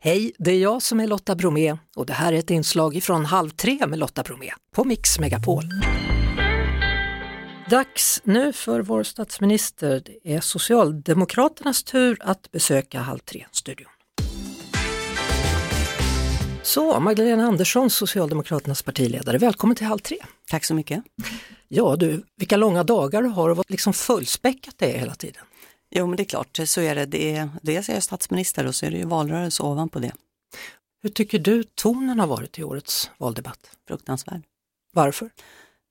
Hej, det är jag som är Lotta Bromé och det här är ett inslag från Halv tre med Lotta Bromé på Mix Megapol. Dags nu för vår statsminister. Det är Socialdemokraternas tur att besöka Halv tre-studion. Så, Magdalena Andersson, Socialdemokraternas partiledare, välkommen till Halv tre. Tack så mycket. Ja du, vilka långa dagar du har och vad liksom fullspäckat det är hela tiden. Jo men det är klart, så är det. det är, dels är jag statsminister och så är det ju valrörelse ovanpå det. Hur tycker du tonen har varit i årets valdebatt? Fruktansvärd. Varför?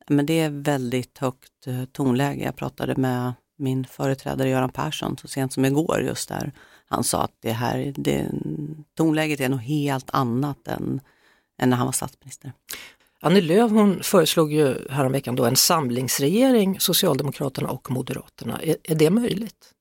Men det är väldigt högt eh, tonläge. Jag pratade med min företrädare Göran Persson så sent som igår just där. Han sa att det här, det, tonläget är något helt annat än, än när han var statsminister. Annie Lööf hon föreslog ju häromveckan då en samlingsregering, Socialdemokraterna och Moderaterna. Är, är det möjligt?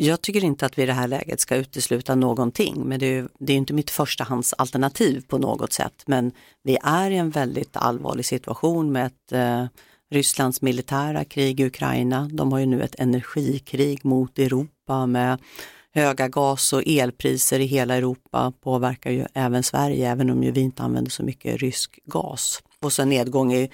Jag tycker inte att vi i det här läget ska utesluta någonting, men det är, det är inte mitt förstahandsalternativ på något sätt. Men vi är i en väldigt allvarlig situation med ett eh, Rysslands militära krig i Ukraina. De har ju nu ett energikrig mot Europa med höga gas och elpriser i hela Europa påverkar ju även Sverige, även om ju vi inte använder så mycket rysk gas. Och så en nedgång i,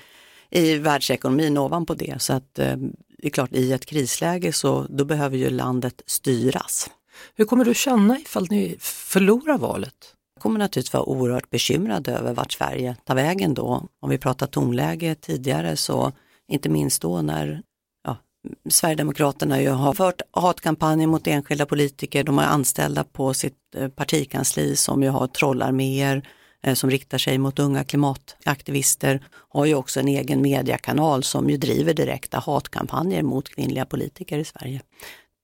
i världsekonomin ovanpå det. Så att eh, det är klart, i ett krisläge så då behöver ju landet styras. Hur kommer du känna ifall ni förlorar valet? Jag kommer naturligtvis vara oerhört bekymrad över vart Sverige tar vägen då. Om vi pratar tonläge tidigare så inte minst då när ja, Sverigedemokraterna ju har fört hatkampanjer mot enskilda politiker, de har anställda på sitt eh, partikansli som ju har trollarméer Eh, som riktar sig mot unga klimataktivister har ju också en egen mediekanal som ju driver direkta hatkampanjer mot kvinnliga politiker i Sverige.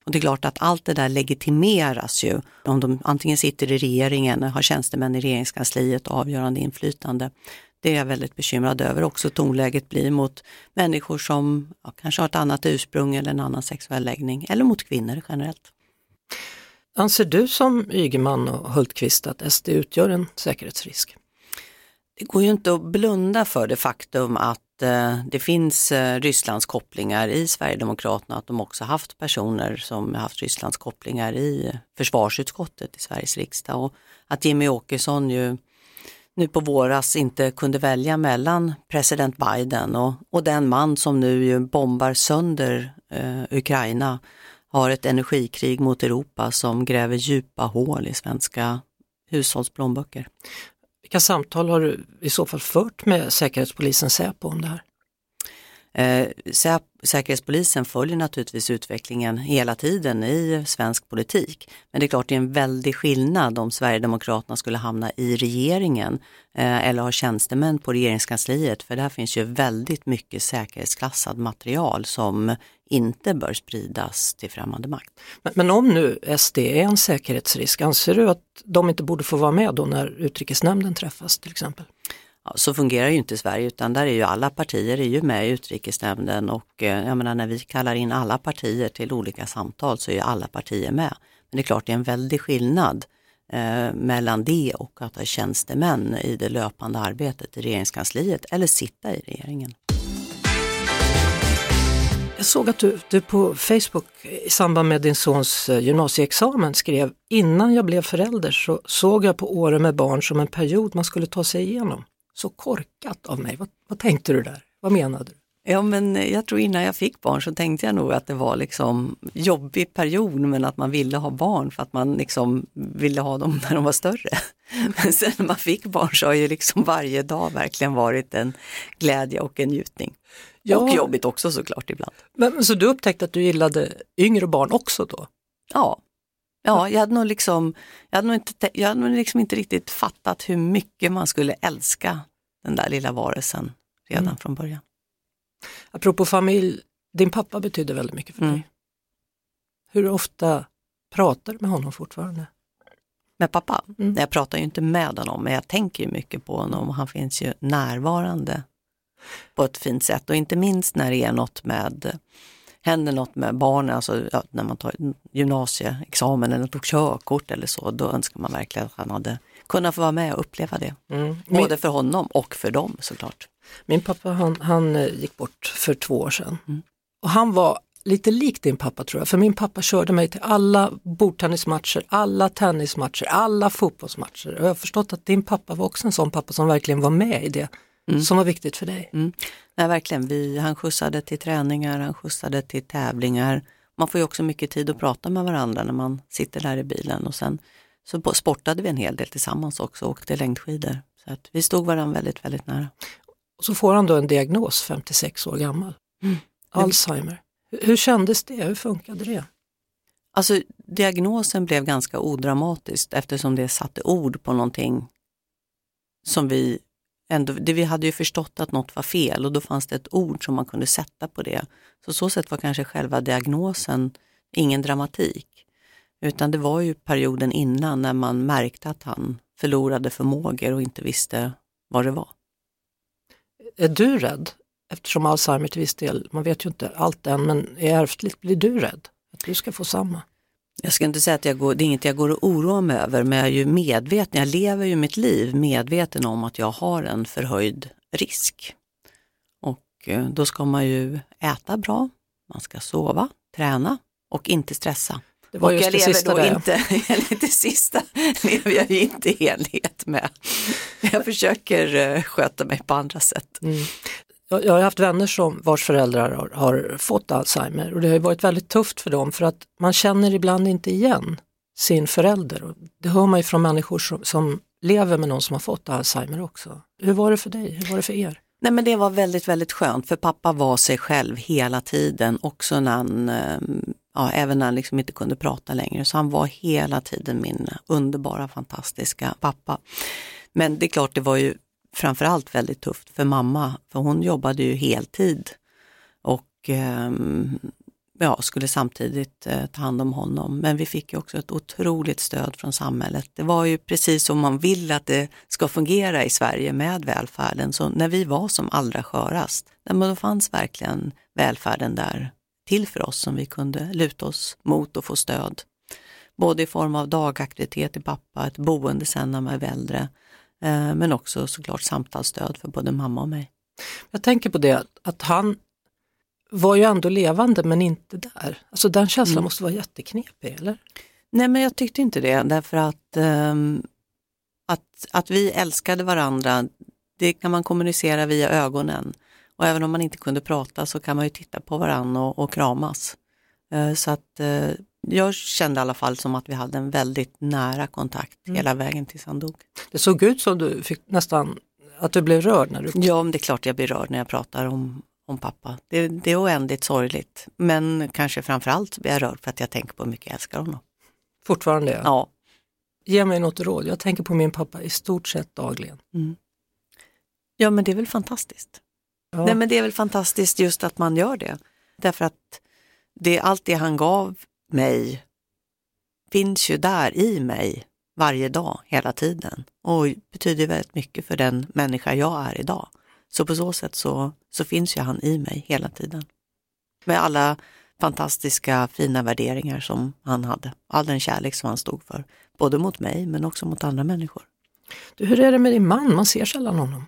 Och det är klart att allt det där legitimeras ju om de antingen sitter i regeringen, har tjänstemän i regeringskansliet avgörande inflytande. Det är jag väldigt bekymrad över. Också tonläget blir mot människor som ja, kanske har ett annat ursprung eller en annan sexuell läggning eller mot kvinnor generellt. Anser du som Ygeman och Hultqvist att SD utgör en säkerhetsrisk? Det går ju inte att blunda för det faktum att eh, det finns eh, Rysslands kopplingar i Sverigedemokraterna, att de också haft personer som haft Rysslands kopplingar i försvarsutskottet i Sveriges riksdag och att Jimmy Åkesson ju nu på våras inte kunde välja mellan president Biden och, och den man som nu ju bombar sönder eh, Ukraina har ett energikrig mot Europa som gräver djupa hål i svenska hushållsplånböcker. Vilka samtal har du i så fall fört med Säkerhetspolisen Säpo om det här? Eh, Säkerhetspolisen följer naturligtvis utvecklingen hela tiden i svensk politik. Men det är klart det är en väldig skillnad om Sverigedemokraterna skulle hamna i regeringen eh, eller ha tjänstemän på regeringskansliet för där finns ju väldigt mycket säkerhetsklassad material som inte bör spridas till främmande makt. Men, men, om nu SD är en säkerhetsrisk, anser du att de inte borde få vara med då när utrikesnämnden träffas till exempel? Ja, så fungerar ju inte Sverige utan där är ju alla partier är ju med i utrikesnämnden och eh, jag menar när vi kallar in alla partier till olika samtal så är ju alla partier med. Men det är klart det är en väldig skillnad eh, mellan det och att ha tjänstemän i det löpande arbetet i regeringskansliet eller sitta i regeringen. Jag såg att du, du på Facebook i samband med din sons eh, gymnasieexamen skrev Innan jag blev förälder så såg jag på åren med barn som en period man skulle ta sig igenom. Så korkat av mig. Vad, vad tänkte du där? Vad menade du? Ja men eh, jag tror innan jag fick barn så tänkte jag nog att det var liksom jobbig period men att man ville ha barn för att man liksom ville ha dem när de var större. Men sen när man fick barn så har ju liksom varje dag verkligen varit en glädje och en njutning. Ja. Och jobbigt också såklart ibland. Men, så du upptäckte att du gillade yngre barn också då? Ja, Ja, jag hade nog, liksom, jag hade nog, inte, jag hade nog liksom inte riktigt fattat hur mycket man skulle älska den där lilla varelsen redan mm. från början. Apropå familj, din pappa betydde väldigt mycket för mm. dig. Hur ofta pratar du med honom fortfarande? Med pappa? Mm. Jag pratar ju inte med honom, men jag tänker mycket på honom och han finns ju närvarande på ett fint sätt och inte minst när det är något med händer något med barnen, alltså ja, när man tar gymnasieexamen eller tog körkort eller så, då önskar man verkligen att han hade kunnat få vara med och uppleva det. Mm. Både Min... för honom och för dem såklart. Min pappa han, han eh, gick bort för två år sedan. Mm. Och han var lite lik din pappa tror jag, för min pappa körde mig till alla bordtennismatcher, alla tennismatcher, alla fotbollsmatcher. Och jag har förstått att din pappa var också en sån pappa som verkligen var med i det mm. som var viktigt för dig. Mm. Nej, verkligen, Vi, han skjutsade till träningar, han skjutsade till tävlingar. Man får ju också mycket tid att prata med varandra när man sitter där i bilen och sen så sportade vi en hel del tillsammans också och åkte längdskidor. Så att vi stod varandra väldigt, väldigt nära. Och så får han då en diagnos, 56 år gammal, mm. Alzheimer. Hur kändes det? Hur funkade det? Alltså diagnosen blev ganska odramatiskt eftersom det satte ord på någonting som vi ändå, det vi hade ju förstått att något var fel och då fanns det ett ord som man kunde sätta på det. Så så sätt var kanske själva diagnosen ingen dramatik. Utan det var ju perioden innan när man märkte att han förlorade förmågor och inte visste vad det var. Är du rädd? Eftersom Alzheimer till viss del, man vet ju inte allt än, men är ärftligt, blir du rädd? Att du ska få samma? Jag ska inte säga att jag går, det är inget jag går och oroar mig över, men jag är ju medveten, jag lever ju mitt liv medveten om att jag har en förhöjd risk. Och eh, då ska man ju äta bra, man ska sova, träna och inte stressa. Det var och just jag det lever sista då där. inte, det sista lever jag ju inte i enlighet med. Jag försöker eh, sköta mig på andra sätt. Mm. Jag har haft vänner som vars föräldrar har, har, fått Alzheimer och det har varit väldigt tufft för dem för att man känner ibland inte igen sin förälder. Det hör man ju från människor som, som lever med någon som har fått Alzheimer också. Hur var det för dig? Hur var det för er? Nej men det var väldigt, väldigt skönt för pappa var sig själv hela tiden, också när han, eh, ja, även när han liksom inte kunde prata längre. Så han var hela tiden min underbara, fantastiska pappa. Men det är klart, det var ju framförallt väldigt tufft för mamma, för hon jobbade ju heltid och eh, ja, skulle samtidigt eh, ta hand om honom. Men vi fick ju också ett otroligt stöd från samhället. Det var ju precis som man vill att det ska fungera i Sverige med välfärden. Så när vi var som allra skörast, då fanns verkligen välfärden där till för oss som vi kunde luta oss mot och få stöd. Både i form av dagaktivitet till pappa, ett boende sen när man är äldre, men också såklart samtalsstöd för både mamma och mig. Jag tänker på det att han var ju ändå levande men inte där. Alltså den känslan mm. måste vara jätteknepig, eller? Nej men jag tyckte inte det därför att, um, att, att vi älskade varandra, det kan man kommunicera via ögonen. Och även om man inte kunde prata så kan man ju titta på varandra och, och kramas. Uh, så att uh, jag kände i alla fall som att vi hade en väldigt nära kontakt mm. hela vägen tills han dog. Det såg ut som du fick nästan, att du blev rörd när du... Ja, men det är klart jag blir rörd när jag pratar om, om pappa. Det, det är oändligt sorgligt, men kanske framförallt blir jag rörd för att jag tänker på hur mycket jag älskar honom. Fortfarande? Ja. Ge mig något råd, jag tänker på min pappa i stort sett dagligen. Mm. Ja, men det är väl fantastiskt. Ja. Nej, men det är väl fantastiskt just att man gör det. Därför att det, allt det han gav mig finns ju där i mig varje dag, hela tiden och betyder väldigt mycket för den människa jag är idag. Så på så sätt så, så finns ju han i mig hela tiden. Med alla fantastiska fina värderingar som han hade, all den kärlek som han stod för, både mot mig men också mot andra människor. Du, hur är det med din man? Man ser sällan honom.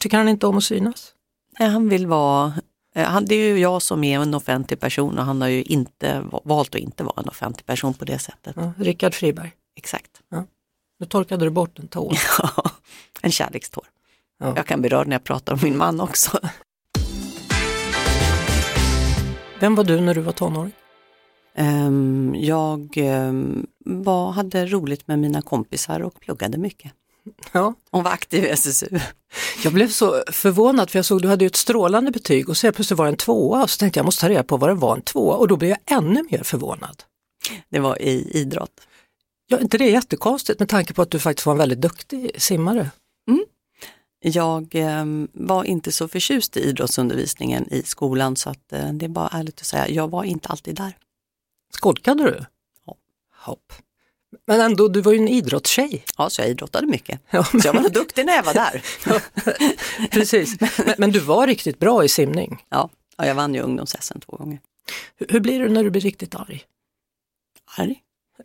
Tycker han inte om att synas? Nej, han vill vara han, det är ju jag som är en offentlig person och han har ju inte valt att inte vara en offentlig person på det sättet. Ja, Rickard Friberg. Exakt. Ja. Nu torkade du bort en tår. Ja, en kärlekstår. Ja. Jag kan bli rörd när jag pratar om min man också. Vem var du när du var tonåring? Um, jag um, var, hade roligt med mina kompisar och pluggade mycket. Ja. Hon var aktiv i SSU. Jag blev så förvånad för jag såg du hade ett strålande betyg och så plötsligt var det en tvåa och så tänkte jag måste ta reda på vad det var en tvåa och då blev jag ännu mer förvånad. Det var i idrott. Ja, inte det är jättekonstigt med tanke på att du faktiskt var en väldigt duktig simmare. Mm. Jag eh, var inte så förtjust i idrottsundervisningen i skolan så att eh, det är bara ärligt att säga, jag var inte alltid där. Skolkade du? Ja. Hopp. Men ändå, du var ju en idrottstjej. Ja, så jag idrottade mycket. Ja, men... Så jag var duktig när jag var där. ja, precis, men, men, du var riktigt bra i simning. Ja, ja jag vann ju ungdoms två gånger. Hur, hur, blir du när du blir riktigt arg? Arg?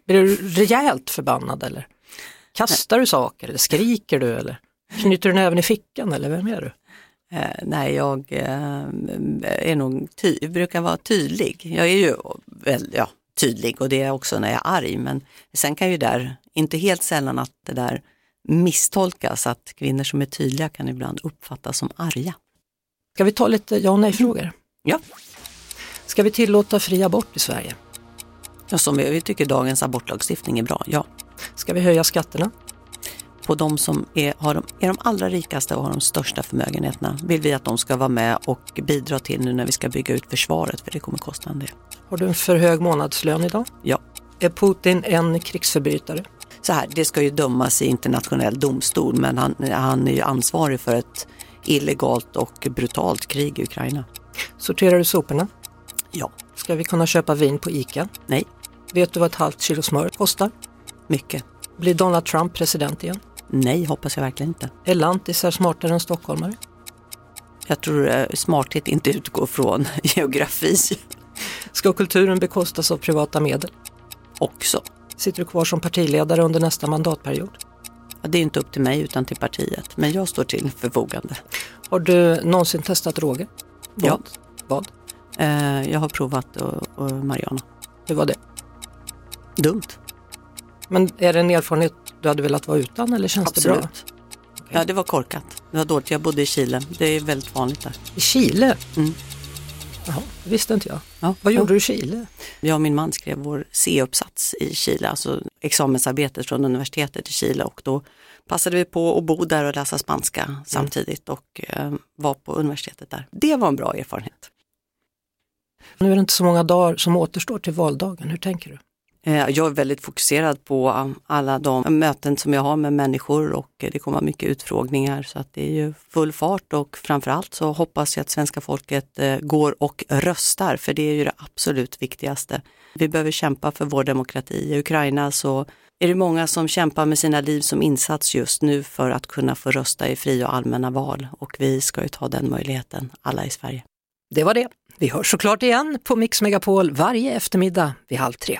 Blir du rejält förbannad eller? Kastar Nej. du saker eller skriker du eller knyter du näven i fickan eller vem är du? Eh, nej, jag eh, är nog ty brukar vara tydlig. Jag är ju väl, ja, tydlig och det är också när jag är arg. Men sen kan ju där, inte helt sällan att det där misstolkas, att kvinnor som är tydliga kan ibland uppfattas som arga. Ska vi ta lite ja och nej-frågor? Ja. Ska vi tillåta fri abort i Sverige? ja som vi, vi tycker dagens abortlagstiftning är bra, ja. Ska vi höja skatterna? På de som är, har de, är de allra rikaste och har de största förmögenheterna vill vi att de ska vara med och bidra till nu när vi ska bygga ut försvaret, för det kommer kosta en del. Har du en för hög månadslön idag? Ja. Är Putin en krigsförbrytare? Så här, det ska ju dömas i internationell domstol, men han, han är ju ansvarig för ett illegalt och brutalt krig i Ukraina. Sorterar du soporna? Ja. Ska vi kunna köpa vin på ICA? Nej. Vet du vad ett halvt kilo smör kostar? Mycket. Blir Donald Trump president igen? Nej, hoppas jag verkligen inte. Är lantisar smartare än stockholmare? Jag tror eh, smarthet inte utgår från geografi Ska kulturen bekostas av privata medel? också. Sitter du kvar som partiledare under nästa mandatperiod? Ja, Det är inte upp till mig utan till partiet, men jag står till förfogande. Har du någonsin testat droger? Vad? Ja. Vad? Eh, Jag har provat och, och Mariana. Hur var det? Dumt. Men är det en erfarenhet du hade velat vara utan eller känns det bra? Absolut. Ja, det var korkat. Det var dåligt. Jag bodde i Chile. Det är väldigt vanligt där. I Chile? Mm. Jaha, det visste inte jag. Ja. Vad gjorde du i Chile? Jag och min man skrev vår C-uppsats i Chile, alltså examensarbetet från universitetet i Chile och då passade vi på att bo där och läsa spanska samtidigt och eh, var på universitetet där. Det var en bra erfarenhet. Nu är det inte så många dagar som återstår till valdagen. Hur tänker du? Eh, jag är väldigt fokuserad på alla de möten som jag har med människor och det kommer vara mycket utfrågningar så att det är ju full fart och framförallt så hoppas jag att svenska folket eh, går och röstar för det är ju det absolut viktigaste. Vi behöver kämpa för vår demokrati. I Ukraina så är det många som kämpar med sina liv som insats just nu för att kunna få rösta i fria och allmänna val och vi ska ju ta den möjligheten, alla i Sverige. Det var det. Vi hörs såklart igen på Mix Megapol varje eftermiddag vid halv tre.